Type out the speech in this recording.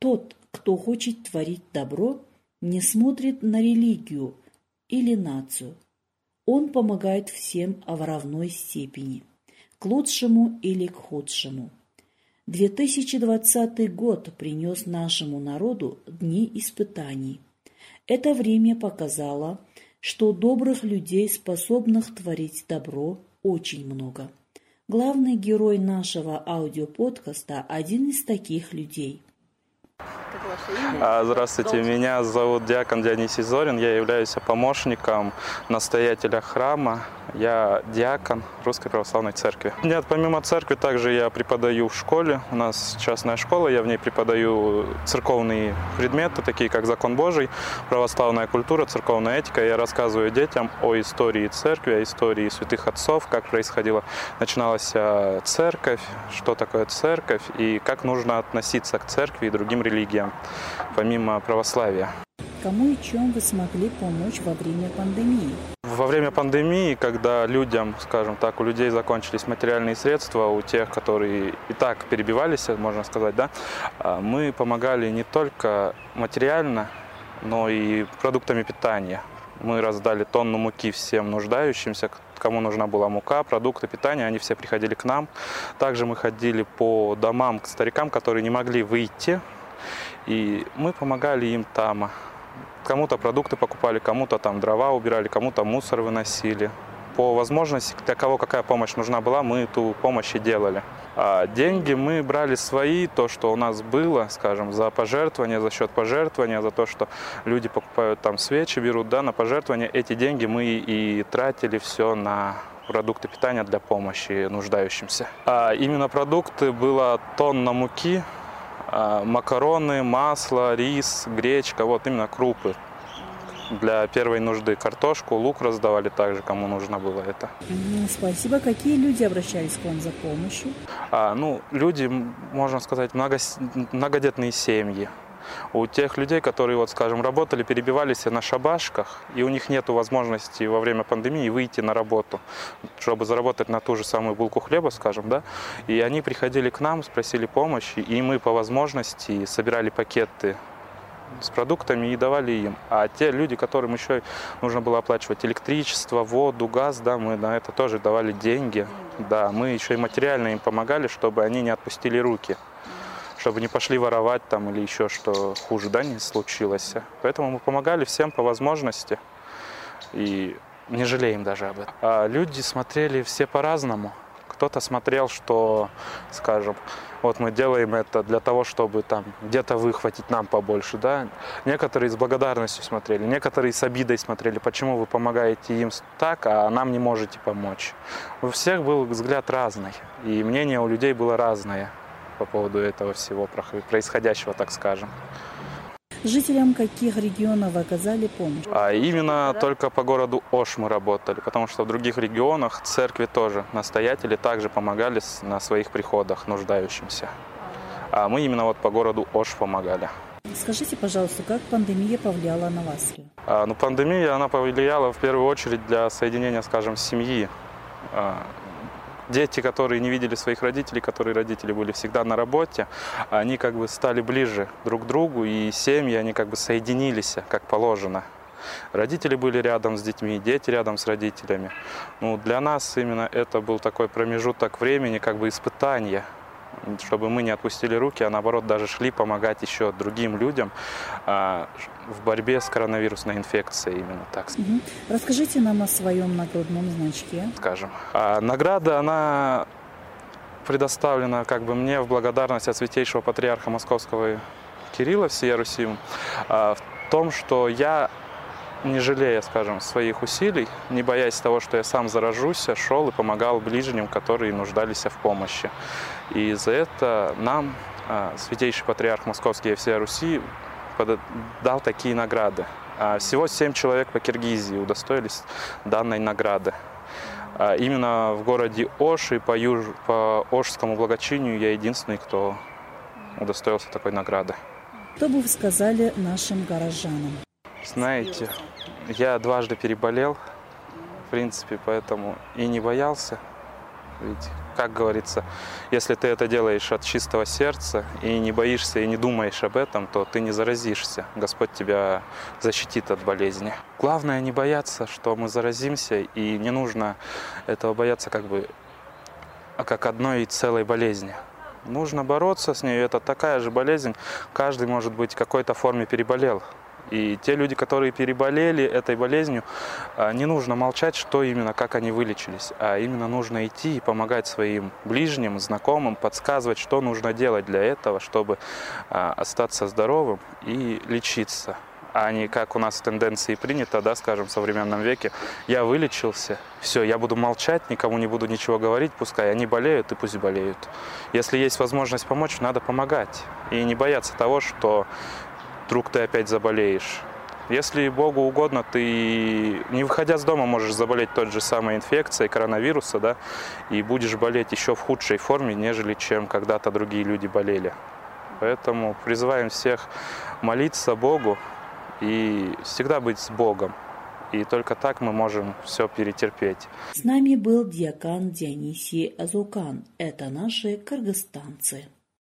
Тот, кто хочет творить добро, не смотрит на религию или нацию. Он помогает всем в равной степени, к лучшему или к худшему. 2020 год принес нашему народу дни испытаний. Это время показало, что добрых людей, способных творить добро, очень много. Главный герой нашего аудиоподкаста – один из таких людей – здравствуйте, меня зовут Диакон Дионисий Зорин, я являюсь помощником настоятеля храма, я диакон Русской Православной Церкви. Нет, помимо церкви, также я преподаю в школе, у нас частная школа, я в ней преподаю церковные предметы, такие как закон Божий, православная культура, церковная этика. Я рассказываю детям о истории церкви, о истории святых отцов, как происходила, начиналась церковь, что такое церковь и как нужно относиться к церкви и другим религиям помимо православия. Кому и чем вы смогли помочь во время пандемии? Во время пандемии, когда людям, скажем так, у людей закончились материальные средства, у тех, которые и так перебивались, можно сказать, да, мы помогали не только материально, но и продуктами питания. Мы раздали тонну муки всем нуждающимся, кому нужна была мука, продукты питания, они все приходили к нам. Также мы ходили по домам к старикам, которые не могли выйти и мы помогали им там. Кому-то продукты покупали, кому-то там дрова убирали, кому-то мусор выносили. По возможности, для кого какая помощь нужна была, мы эту помощь и делали. А деньги мы брали свои, то, что у нас было, скажем, за пожертвования, за счет пожертвования, за то, что люди покупают там свечи, берут, да, на пожертвования. Эти деньги мы и тратили все на продукты питания для помощи нуждающимся. А именно продукты было тонна муки, макароны, масло, рис, гречка, вот именно крупы. Для первой нужды картошку, лук раздавали также, кому нужно было это. Спасибо. Какие люди обращались к вам за помощью? А, ну, люди, можно сказать, много, многодетные семьи у тех людей, которые, вот, скажем, работали, перебивались на шабашках, и у них нет возможности во время пандемии выйти на работу, чтобы заработать на ту же самую булку хлеба, скажем, да, и они приходили к нам, спросили помощи, и мы по возможности собирали пакеты с продуктами и давали им. А те люди, которым еще нужно было оплачивать электричество, воду, газ, да, мы на это тоже давали деньги. Да, мы еще и материально им помогали, чтобы они не отпустили руки чтобы не пошли воровать там или еще что хуже, да, не случилось. Поэтому мы помогали всем по возможности и не жалеем даже об этом. А люди смотрели все по-разному. Кто-то смотрел, что, скажем, вот мы делаем это для того, чтобы там где-то выхватить нам побольше, да. Некоторые с благодарностью смотрели, некоторые с обидой смотрели, почему вы помогаете им так, а нам не можете помочь. У всех был взгляд разный, и мнение у людей было разное по поводу этого всего происходящего, так скажем. Жителям каких регионов оказали помощь? А именно только по городу Ош мы работали, потому что в других регионах церкви тоже, настоятели также помогали на своих приходах нуждающимся. А мы именно вот по городу Ош помогали. Скажите, пожалуйста, как пандемия повлияла на вас? А, ну, пандемия, она повлияла в первую очередь для соединения, скажем, семьи. Дети, которые не видели своих родителей, которые родители были всегда на работе, они как бы стали ближе друг к другу, и семьи, они как бы соединились, как положено. Родители были рядом с детьми, дети рядом с родителями. Ну, для нас именно это был такой промежуток времени, как бы испытания – чтобы мы не отпустили руки, а наоборот даже шли помогать еще другим людям а, в борьбе с коронавирусной инфекцией именно так. Угу. Расскажите нам о своем наградном значке. Скажем. А, награда, она предоставлена как бы мне в благодарность от святейшего патриарха Московского Кирилла всея Руси а, в том, что я не жалея, скажем, своих усилий, не боясь того, что я сам заражусь, шел и помогал ближним, которые нуждались в помощи. И за это нам святейший патриарх Московский и всей Руси дал такие награды. Всего семь человек по Киргизии удостоились данной награды. Именно в городе Ош и по, юж... по Ошскому благочинию я единственный, кто удостоился такой награды. Что бы вы сказали нашим горожанам? Знаете, я дважды переболел, в принципе, поэтому и не боялся. Ведь как говорится, если ты это делаешь от чистого сердца и не боишься и не думаешь об этом, то ты не заразишься. Господь тебя защитит от болезни. Главное не бояться, что мы заразимся, и не нужно этого бояться как бы как одной целой болезни. Нужно бороться с ней. Это такая же болезнь. Каждый, может быть, в какой-то форме переболел. И те люди, которые переболели этой болезнью, не нужно молчать, что именно, как они вылечились, а именно нужно идти и помогать своим ближним, знакомым, подсказывать, что нужно делать для этого, чтобы остаться здоровым и лечиться а не как у нас тенденции принято, да, скажем, в современном веке. Я вылечился, все, я буду молчать, никому не буду ничего говорить, пускай они болеют и пусть болеют. Если есть возможность помочь, надо помогать. И не бояться того, что вдруг ты опять заболеешь. Если Богу угодно, ты, не выходя с дома, можешь заболеть той же самой инфекцией коронавируса, да, и будешь болеть еще в худшей форме, нежели чем когда-то другие люди болели. Поэтому призываем всех молиться Богу и всегда быть с Богом. И только так мы можем все перетерпеть. С нами был диакон Дионисий Азукан. Это наши кыргызстанцы.